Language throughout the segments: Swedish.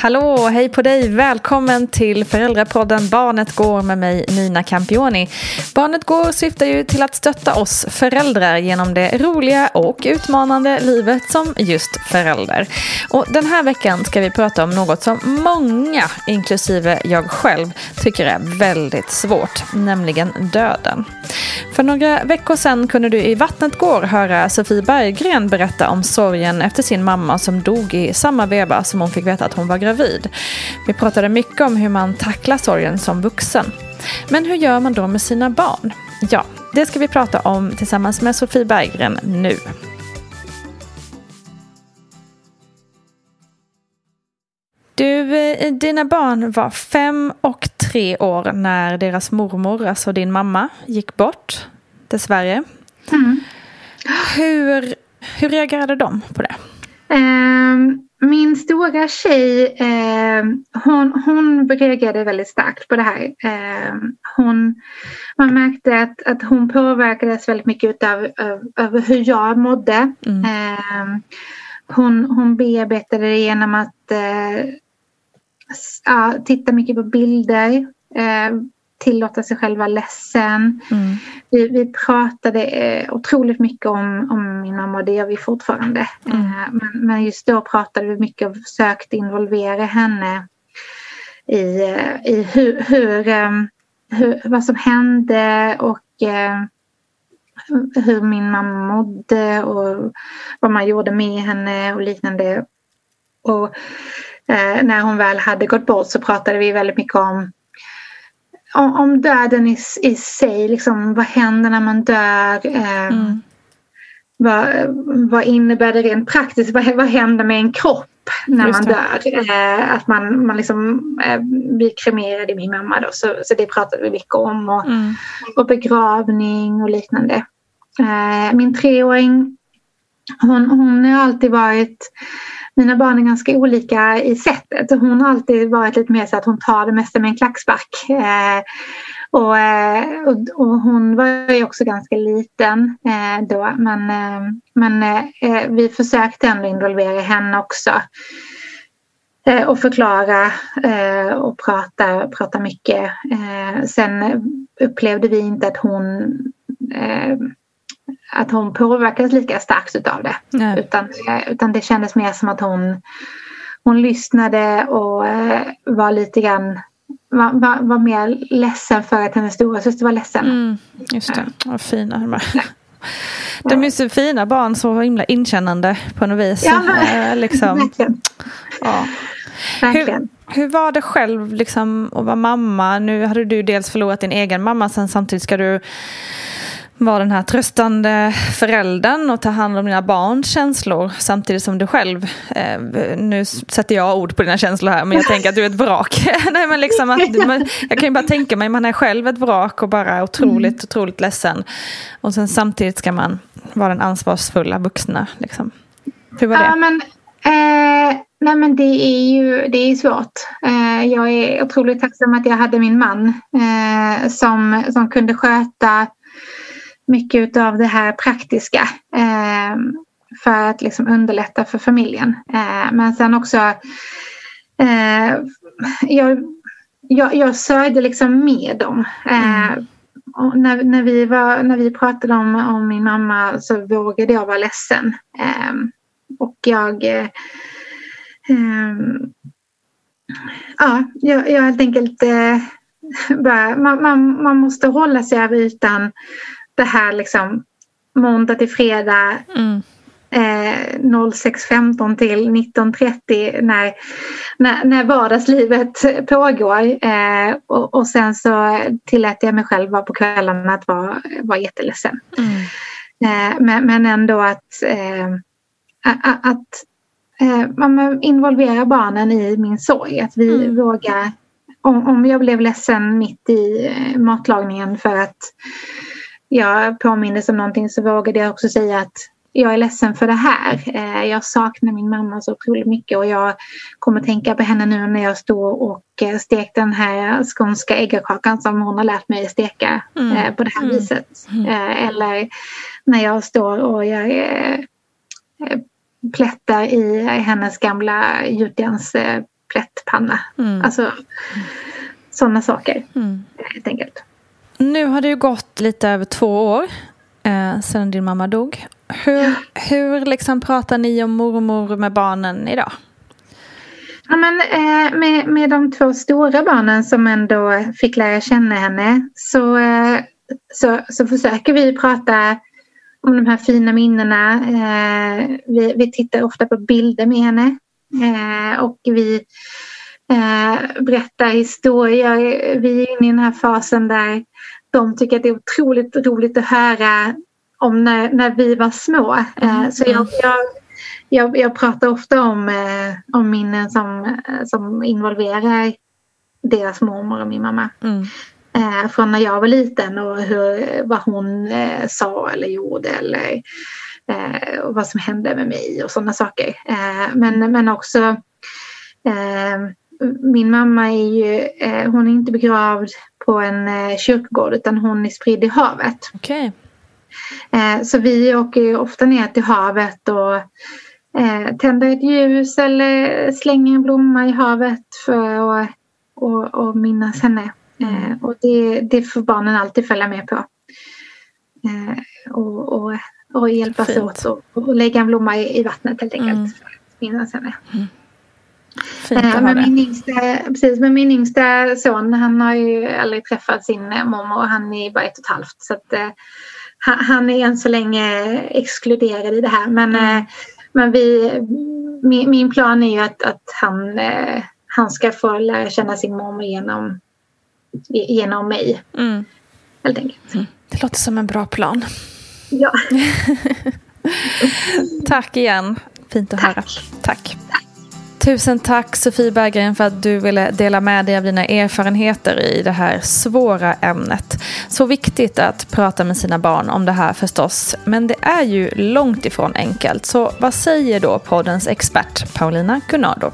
Hallå, hej på dig! Välkommen till föräldrapodden Barnet går med mig Nina Campioni. Barnet går syftar ju till att stötta oss föräldrar genom det roliga och utmanande livet som just förälder. Och den här veckan ska vi prata om något som många, inklusive jag själv, tycker är väldigt svårt, nämligen döden. För några veckor sedan kunde du i Vattnet går höra Sofie Berggren berätta om sorgen efter sin mamma som dog i samma veva som hon fick veta att hon var gravid. Vi pratade mycket om hur man tacklar sorgen som vuxen. Men hur gör man då med sina barn? Ja, det ska vi prata om tillsammans med Sofie Berggren nu. Du, eh, dina barn var fem och tre år när deras mormor, alltså din mamma, gick bort. Dessvärre. Mm. Hur, hur reagerade de på det? Um, min stora tjej, eh, hon, hon reagerade väldigt starkt på det här. Eh, hon, man märkte att, att hon påverkades väldigt mycket av, av, av hur jag mådde. Mm. Eh, hon, hon bearbetade det genom att eh, ja, titta mycket på bilder. Tillåta sig själv vara ledsen. Mm. Vi, vi pratade eh, otroligt mycket om, om min mamma och det gör vi fortfarande. Mm. Eh, men, men, just då pratade vi mycket och försökte involvera henne i, eh, i hur, hur, hur, vad som hände och hur min mamma mådde och vad man gjorde med henne och liknande. Och eh, när hon väl hade gått bort så pratade vi väldigt mycket om om, om döden i, i sig, liksom, vad händer när man dör? Eh, mm. vad, vad innebär det rent praktiskt? Vad, vad händer med en kropp när man dör? Eh, att man, man liksom eh, blir kremerad i min mamma då, så, så det pratade vi mycket om. Och, mm. och begravning och liknande. Eh, min treåring, hon, hon har alltid varit mina barn är ganska olika i sättet. Hon har alltid varit lite mer så att hon tar det mesta med en klackspark. Eh, och, eh, och, och, hon var ju också ganska liten eh, då men, eh, men eh, eh vi försökte ändå involvera henne också. Eh, och förklara eh, och prata, prata mycket. sen upplevde vi inte att hon att hon påverkades lika starkt utav det. Nej. Utan, utan det kändes mer som att hon, hon lyssnade och eh, var lite grann var, var, var mer ledsen för att hennes storasyster var ledsen. Mm, just det, vad fina de är. De är så fina barn, så himla inkännande på något vis. Ja, men, liksom. verkligen. Ja. verkligen. hur var det själv liksom, att vara mamma? Nu hade du dels förlorat din egen mamma, sen samtidigt ska du vara den här tröstande föräldern och ta hand om dina barns känslor samtidigt som du själv, eh, nu sätter jag ord på dina känslor här, men jag tänker att du är ett vrak. Nej, men liksom att, man, jag kan ju bara tänka mig, man är själv ett vrak och bara otroligt, mm. otroligt ledsen. Och sen samtidigt ska man vara den ansvarsfulla vuxna. Liksom. Hur var det? Ja, men, eh, nej, men det är ju det är svårt. Eh, jag är otroligt tacksam att jag hade min man eh, som, som kunde sköta mycket av det här praktiska eh, för att liksom underlätta för familjen. Eh, men sen också eh, jag, jag, jag sörjde liksom med dem. Eh, mm. Och när, när, vi var, när vi pratade om, om min mamma så vågade jag vara ledsen. Eh, och jag eh, Ja, jag, jag helt enkelt bara, man, man, man måste hålla sig över ytan det här liksom måndag till fredag mm. eh, 06.15 till 19.30 när, när, när vardagslivet pågår. Eh, och, och, sen så tillät jag mig själv på kvällarna att vara, vara jätteledsen. Mm. Eh, men, men ändå att, eh, att eh, man involverar barnen i min sorg. Att vi mm. vågar om, om jag blev ledsen mitt i eh, matlagningen för att jag påmindes om någonting så vågade jag också säga att jag är ledsen för det här. Eh, jag saknar min mamma så otroligt mycket och jag kommer tänka på henne nu när jag står och eh, stekte den här skånska äggakakan som hon har lärt mig steka mm. Eh, på det här mm. viset. Mm. Eller när jag står och jag plättar i hennes gamla gjutjärns plättpanna. Mm. Alltså sådana saker mm. helt enkelt. Nu har det ju gått lite över två år eh, sedan din mamma dog. Hur, hur liksom pratar ni om mormor med barnen idag? Ja, men, eh, med, med de två stora barnen som ändå fick lära känna henne så, eh, så, så försöker vi prata om de här fina minnena. Eh, vi, vi tittar ofta på bilder med henne eh, och vi eh, berättar historier. Vi är inne i den här fasen där de tycker att det är otroligt roligt att höra om när, när vi var små. Eh, mm. Så jag, jag, jag, jag, pratar ofta om, eh, om minnen som, som involverar deras mormor och min mamma. Mm. Eh, från när jag var liten och hur, vad hon sa eller gjorde eller och vad som hände med mig och sådana saker. men, men också min mamma är ju, hon är inte begravd på en eh, kyrkogård utan hon är spridd i havet. Okay. Eh, så vi åker ofta ner till havet och eh, tänder ett ljus eller slänger en blomma i havet för att och, och minnas henne. Och det, det får barnen alltid följa med på. Och, och, och hjälpas Fint. åt och, och lägga en blomma i, i vattnet helt enkelt. Mm. För att minnas henne. Mm. Fint att men, min yngsta, precis, men min yngsta son han har ju aldrig träffat sin mormor. Han är bara ett och ett halvt. Så att, eh, han, är än så länge exkluderad i det här. Men, mm. eh, men vi, min, min, plan är ju att, att han, eh, han ska få lära känna sin mormor genom, genom mig. Mm. Helt enkelt. Mm. Det låter som en bra plan. Ja. Tack igen. Fint att Tack. höra. Tack. Tusen tack Sofie Berggren för att du ville dela med dig av dina erfarenheter i det här svåra ämnet. Så viktigt att prata med sina barn om det här förstås, men det är ju långt ifrån enkelt. Så vad säger då poddens expert Paulina Gunnardo?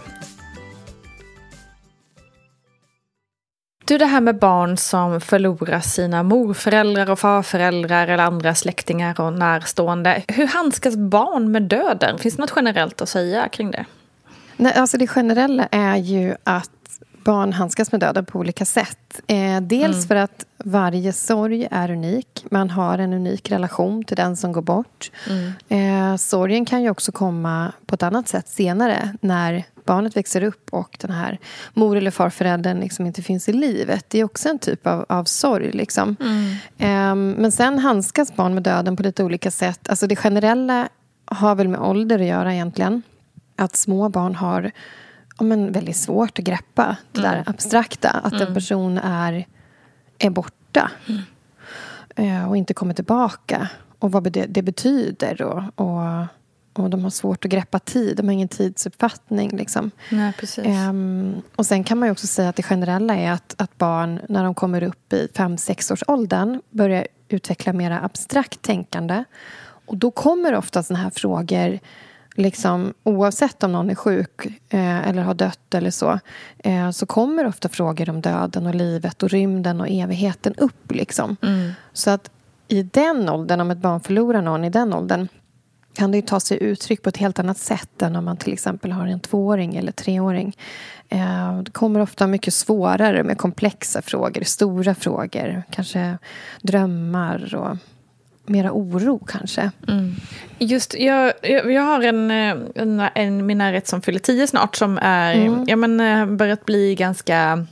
Du, det här med barn som förlorar sina morföräldrar och farföräldrar eller andra släktingar och närstående. Hur handskas barn med döden? Finns det något generellt att säga kring det? Nej, alltså det generella är ju att barn handskas med döden på olika sätt. Eh, dels mm. för att varje sorg är unik. Man har en unik relation till den som går bort. Mm. Eh, sorgen kan ju också komma på ett annat sätt senare när barnet växer upp och den här mor eller farföräldern liksom inte finns i livet. Det är också en typ av, av sorg. Liksom. Mm. Eh, men sen handskas barn med döden på lite olika sätt. Alltså det generella har väl med ålder att göra egentligen att små barn har ja, men väldigt svårt att greppa. Det där Mm. abstrakta. Att en person är, är borta. Mm. Eh, och inte kommer tillbaka. Och vad det, det betyder. Och, och, och de har svårt att greppa tid. De har ingen tidsuppfattning. Liksom. Nej, precis. Ehm, och sen kan man också säga att det generella är att, att barn när de kommer upp i 5-6 års åldern börjar utveckla mera abstrakt tänkande. Och då kommer ofta såna här frågor liksom, oavsett om någon är sjuk eh, eller har dött eller så eh, så kommer ofta frågor om döden och livet och rymden och evigheten upp. Liksom. Så att i den åldern, om ett barn förlorar någon i den åldern kan det ta sig uttryck på ett helt annat sätt än om man till exempel har en tvååring eller treåring. Eh, Det kommer ofta mycket svårare med komplexa frågor, stora frågor. Kanske drömmar och mera oro kanske. Just, jag, jag, jag har en, eh, en, en min närhet som fyller tio snart som är, Mm. ja, men, eh, börjat bli ganska,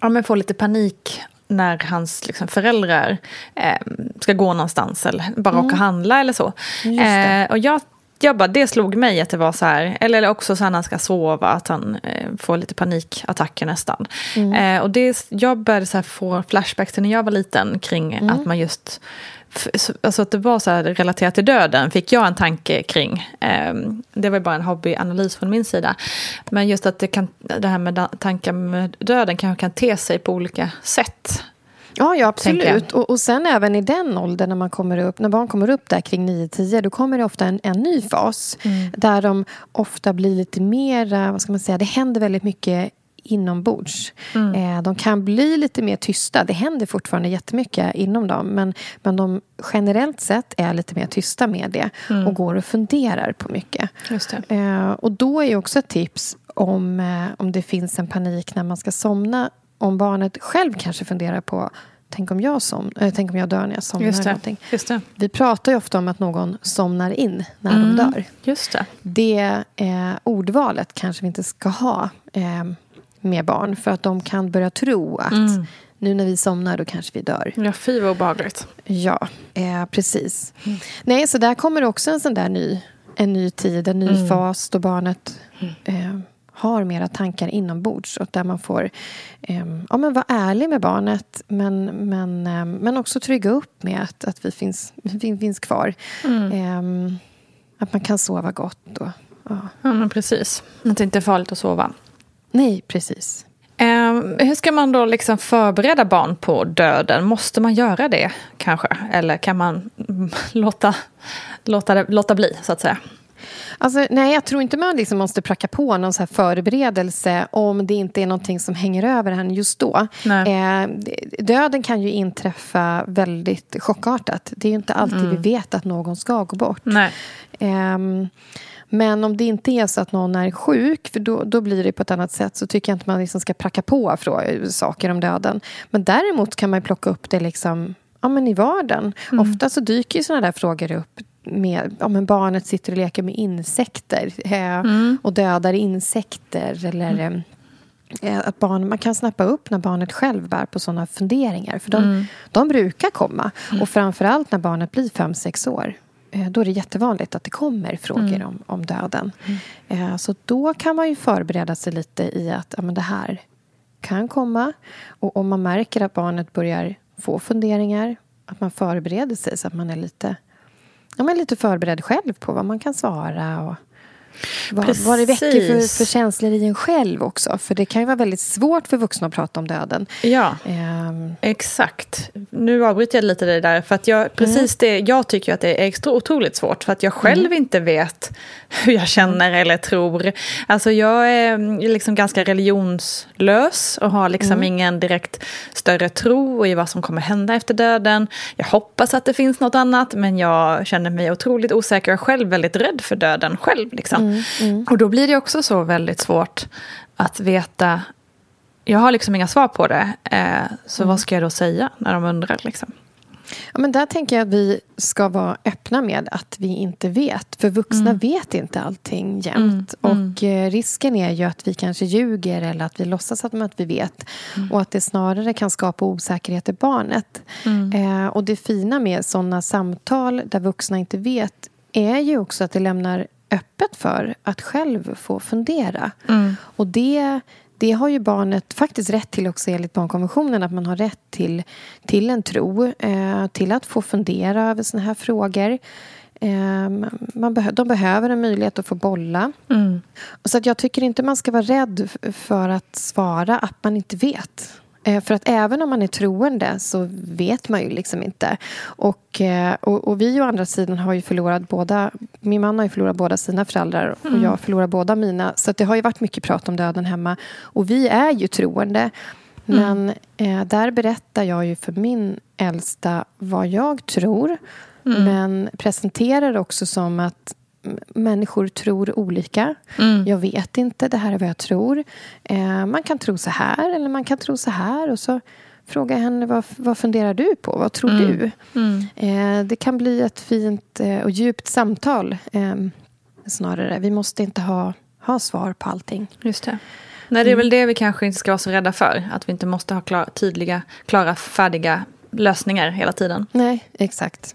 ja men får lite panik när hans liksom, föräldrar eh, ska gå någonstans eller bara åka och handla eller så. Mm. Eh, och jag, jag bara, det slog mig att det var så här, eller, eller också så här när han ska sova, att han eh, får lite panikattacker nästan. Mm. Eh, och det, jag började så få flashbacks till när jag var liten kring Mm. att man just Alltså att det var så här relaterat till döden fick jag en tanke kring. Ehm, det var bara en hobbyanalys från min sida. Men just att det, kan, det här med tankar med döden kanske kan te sig på olika sätt. Ja, ja absolut. Och, och sen även i den åldern när, man kommer upp, när barn kommer upp där kring 9-10 då kommer det ofta en, en ny fas där de ofta blir lite mer, vad ska man säga, det händer väldigt mycket inombords. Eh, de kan bli lite mer tysta. Det händer fortfarande jättemycket inom dem men, men de generellt sett är lite mer tysta med det och går och funderar på mycket. Eh, och då är också ett tips om, eh, om det finns en panik när man ska somna. Om barnet själv kanske funderar på Tänk om jag, som, eh, tänk om jag dör när jag somnar. Just det. någonting. Just det. Vi pratar ju ofta om att någon somnar in när de Mm. dör. Just det. Det eh, ordvalet kanske vi inte ska ha eh, med barn för att de kan börja tro att Mm. nu när vi somnar då kanske vi dör. Ja, fy vad obehagligt. Ja, eh, precis. Nej, så där kommer också en sån där ny, en ny tid, en ny fas då barnet eh, har mera tankar inombords och där man får eh, ja, men vara ärlig med barnet men, men, eh, men också trygga upp med att, att vi finns, vi finns kvar. Eh, att man kan sova gott. Och, ja. Ja, men precis. Att det inte är farligt att sova. Nej, precis. Ehm, hur ska man då liksom förbereda barn på döden? Måste man göra det kanske? Eller kan man mm, låta, låta, det, låta bli, så att säga? Alltså, nej, jag tror inte man liksom måste pracka på någon så här förberedelse om det inte är någonting som hänger över henne just då. Eh, döden kan ju inträffa väldigt chockartat. Det är inte alltid vi vet att någon ska gå bort. Nej. Men om det inte är så att någon är sjuk, för då, då blir det på ett annat sätt så tycker jag inte man liksom ska pracka på saker om döden. Men däremot kan man plocka upp det liksom, ja, men i vardagen. Ofta så dyker ju såna där frågor upp med, ja, men barnet sitter och leker med insekter eh, och dödar insekter. Eller eh, att barn, man kan snappa upp när barnet själv bär på såna funderingar. För de, de brukar komma. Och framförallt när barnet blir fem sex år. Eh, Då är det jättevanligt att det kommer frågor om, om döden. Eh, Så då kan man ju förbereda sig lite i att ja, men det här kan komma. Och om man märker att barnet börjar få funderingar att man förbereder sig så att man är lite, ja, men lite förberedd själv på vad man kan svara. Och vad, vad det väcker för, för känslor i en själv också. För det kan ju vara väldigt svårt för vuxna att prata om döden. Ja. Ehm, Exakt. Nu avbryter jag lite det där. För att jag, precis det, jag tycker att det är extra otroligt svårt. För att jag själv inte vet hur jag känner eller tror. Alltså jag är liksom ganska religionslös och har liksom ingen direkt större tro i vad som kommer hända efter döden. Jag hoppas att det finns något annat men jag känner mig otroligt osäker och själv väldigt rädd för döden själv. Liksom. Och då blir det också så väldigt svårt att veta jag har liksom inga svar på det. Eh, så vad ska jag då säga när de undrar? Liksom? Ja, men där tänker jag att vi ska vara öppna med att vi inte vet. För vuxna vet inte allting jämt. Och eh, risken är ju att vi kanske ljuger eller att vi låtsas att, att vi vet. Och att det snarare kan skapa osäkerhet i barnet. Eh, och det fina med sådana samtal där vuxna inte vet är ju också att det lämnar öppet för att själv få fundera. Mm. Och det, det har ju barnet faktiskt rätt till också enligt barnkonventionen. Att man har rätt till, till en tro, eh, till att få fundera över såna här frågor. Eh, man beh de behöver en möjlighet att få bolla. Mm. Så att jag tycker inte man ska vara rädd för att svara att man inte vet. Eh, för att även om man är troende så vet man ju liksom inte. Och, eh, och, och, vi å andra sidan har ju förlorat båda... Min man har ju förlorat båda sina föräldrar och mm. jag förlorar båda mina. Så det har ju varit mycket prat om döden hemma. Och vi är ju troende. Mm. Men eh, där berättar jag ju för min äldsta vad jag tror. Mm. Men presenterar också som att människor tror olika. Mm. Jag vet inte, det här är vad jag tror. Eh, man kan tro så här eller man kan tro så här. Och så frågar jag henne, vad, vad funderar du på? Vad tror mm. du? Mm. Eh, det kan bli ett fint eh, och djupt samtal eh, snarare. Vi måste inte ha, ha svar på allting. Just det. Nej, det är väl det vi kanske inte ska vara så rädda för. Att vi inte måste ha klar, tydliga, klara, färdiga lösningar hela tiden. Nej, exakt.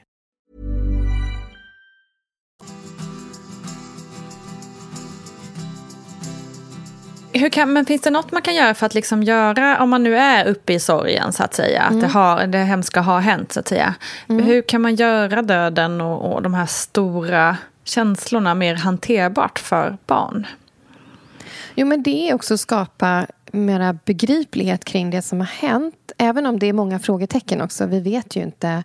Hur kan, men finns det något man kan göra för att liksom göra, om man nu är uppe i sorgen så att säga, mm. att det, mm. har, det hemska har hänt så att säga. Mm. Hur kan man göra döden och, och de här stora känslorna mer hanterbart för barn? Jo men det är också att skapa mera begriplighet kring det som har hänt. Även om det är många frågetecken också. Vi vet ju inte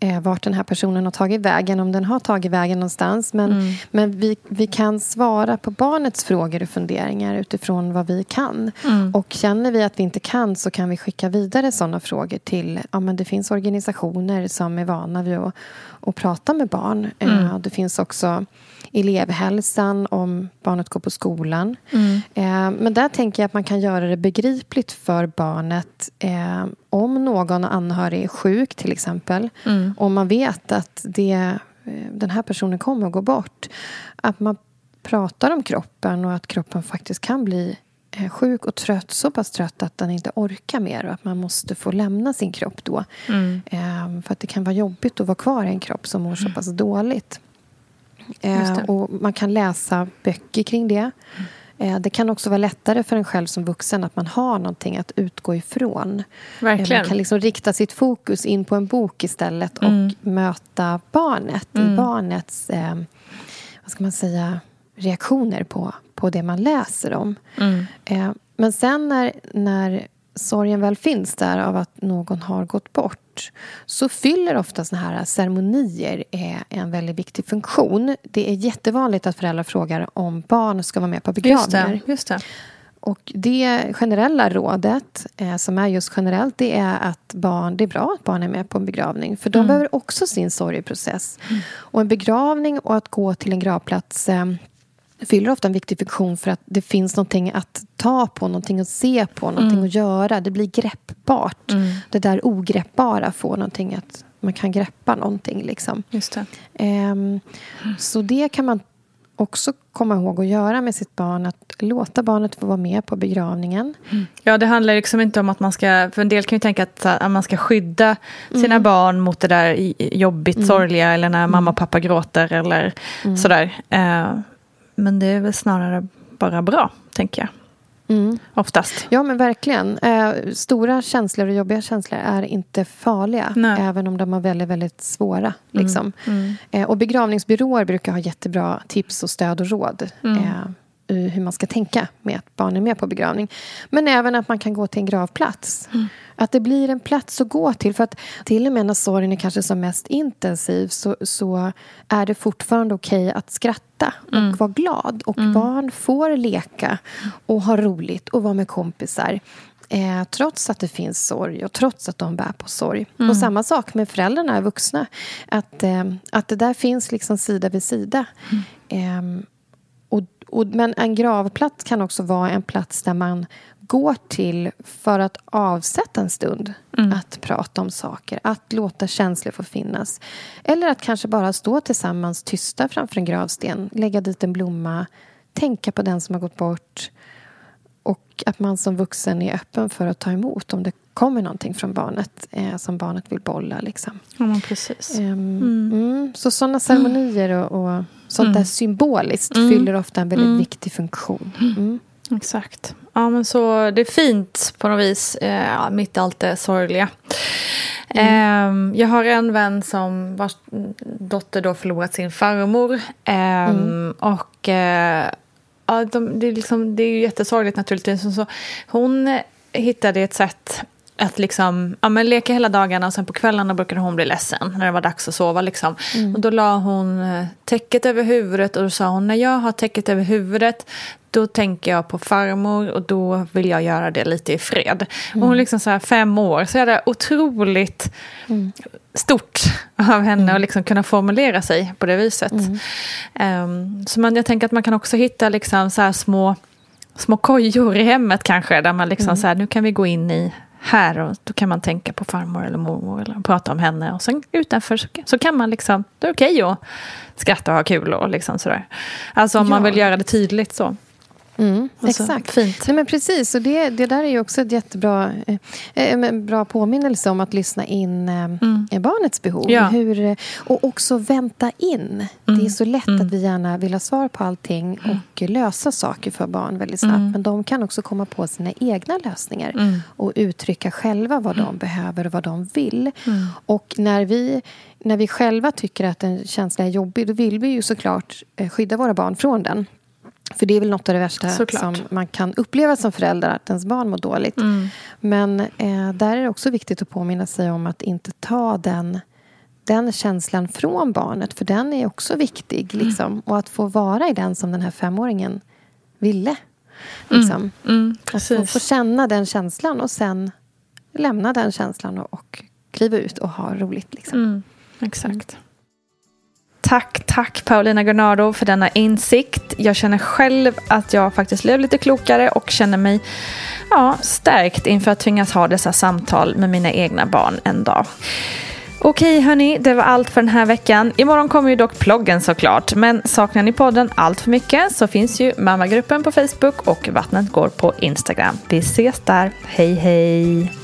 eh, vart den här personen har tagit vägen, om den har tagit vägen någonstans. Men, mm. men vi, vi kan svara på barnets frågor och funderingar utifrån vad vi kan. Mm. Och känner vi att vi inte kan så kan vi skicka vidare sådana frågor till... Ja, men det finns organisationer som är vana vid att, att prata med barn. Mm. Eh, det finns också elevhälsan om barnet går på skolan. Mm. Eh, men där tänker jag att man kan göra det begripligt för barnet eh, om någon anhörig är sjuk till exempel. Mm. Om man vet att det, eh, den här personen kommer att gå bort. Att man pratar om kroppen och att kroppen faktiskt kan bli sjuk och trött, så pass trött att den inte orkar mer och att man måste få lämna sin kropp då. Mm. För att det kan vara jobbigt att vara kvar i en kropp som mår så pass dåligt. Eh, och man kan läsa böcker kring det. Mm. Det kan också vara lättare för en själv som vuxen att man har någonting att utgå ifrån. Verkligen. Man kan liksom rikta sitt fokus in på en bok istället och mm. möta barnet mm. i barnets eh, vad ska man säga, reaktioner på, på det man läser om. Mm. Eh, men sen när, när sorgen väl finns där av att någon har gått bort så fyller ofta såna här ceremonier en väldigt viktig funktion. Det är jättevanligt att föräldrar frågar om barn ska vara med på begravningar. Just det, just det. Och det generella rådet, eh, som är just generellt, det är att barn, det är bra att barn är med på en begravning. För de mm. behöver också sin sorgeprocess. Mm. Och en begravning och att gå till en gravplats eh, fyller ofta en viktig funktion för att det finns någonting att ta på, någonting att se på, någonting mm. att göra. Det blir greppbart. Mm. Det där ogreppbara får någonting att man kan greppa någonting. Liksom. Just det. Um, så det kan man också komma ihåg att göra med sitt barn. Att låta barnet få vara med på begravningen. Mm. Ja, det handlar liksom inte om att man ska... För en del kan ju tänka att, att man ska skydda sina mm. barn mot det där jobbigt, mm. sorgliga eller när mamma och pappa gråter eller mm. sådär. Uh, men det är väl snarare bara bra, tänker jag. Mm. Oftast. Ja, men verkligen. Eh, stora känslor och jobbiga känslor är inte farliga. Nej. Även om de är väldigt, väldigt svåra. Mm. Liksom. Mm. Eh, och begravningsbyråer brukar ha jättebra tips och stöd och råd. Mm. Eh, hur man ska tänka med att barn är med på begravning. Men även att man kan gå till en gravplats. Mm. Att det blir en plats att gå till. För att till och med när sorgen är kanske som mest intensiv så, så är det fortfarande okej okay att skratta och mm. vara glad. Och mm. barn får leka och ha roligt och vara med kompisar. Eh, trots att det finns sorg och trots att de bär på sorg. Mm. Och samma sak med föräldrarna, vuxna. Att, eh, att det där finns liksom sida vid sida. Eh, och, och, men en gravplats kan också vara en plats där man går till för att avsätta en stund mm. att prata om saker, att låta känslor få finnas. Eller att kanske bara stå tillsammans tysta framför en gravsten, lägga dit en blomma, tänka på den som har gått bort och att man som vuxen är öppen för att ta emot om det kommer någonting från barnet eh, som barnet vill bolla. Liksom. Ja, precis. Um, mm. Mm. Så sådana ceremonier och, och sånt där mm. symboliskt mm. fyller ofta en väldigt mm. viktig funktion. Exakt. Ja, men så det är fint på något vis, eh, mitt allt det sorgliga. Mm. Eh, jag har en vän som vars dotter då förlorat sin farmor. Eh, mm. Och eh, ja, de, det, är liksom, det är ju jättesorgligt naturligtvis. Så hon hittade ett sätt att liksom, ja, men leka hela dagarna och sen på kvällarna brukade hon bli ledsen när det var dags att sova. Liksom. Mm. Och då la hon eh, täcket över huvudet och då sa hon när jag har täcket över huvudet då tänker jag på farmor och då vill jag göra det lite i fred. Mm. Och hon är liksom så här fem år, så är det otroligt mm. stort av henne mm. att liksom kunna formulera sig på det viset. Um, så man, jag tänker att man kan också hitta liksom så små, små kojor i hemmet kanske, där man liksom mm. så här, nu kan vi gå in i här och då kan man tänka på farmor eller mormor eller prata om henne. Och sen utanför så, så kan man liksom, det är okej okay att skratta och ha kul och liksom sådär. Alltså om ja. man vill göra det tydligt så. Mm, exakt. Fint. Nej, men precis, och det, det där är ju också ett jättebra eh, eh bra påminnelse om att lyssna in eh, mm. barnets behov. Ja. Hur, och också vänta in. Mm. Det är mm. så lätt att mm. vi gärna vill ha svar på allting mm. och lösa saker för barn väldigt snabbt. Men de kan också komma på sina egna lösningar och uttrycka själva vad de behöver och vad de vill. Och när vi när vi själva tycker att en känsla är jobbig då vill vi ju såklart eh, skydda våra barn från den. För det är väl något av det värsta Såklart. som man kan uppleva som förälder, att ens barn mår dåligt. Mm. Men eh, där är det också viktigt att påminna sig om att inte ta den, den känslan från barnet, för den är också viktig. Mm. Liksom. Och att få vara i den som den här femåringen ville. Mm. Liksom. Mm. att få, få, känna den känslan och sen lämna den känslan och, och kliva ut och ha roligt. Liksom. Mm. Exakt. Tack, tack Paulina Gunnardo för denna insikt. Jag känner själv att jag faktiskt blev lite klokare och känner mig ja, stärkt inför att tvingas ha dessa samtal med mina egna barn en dag. Okej hörni, det var allt för den här veckan. Imorgon kommer ju dock ploggen såklart. Men saknar ni podden allt för mycket så finns ju mammagruppen på Facebook och Vattnet går på Instagram. Vi ses där. Hej hej!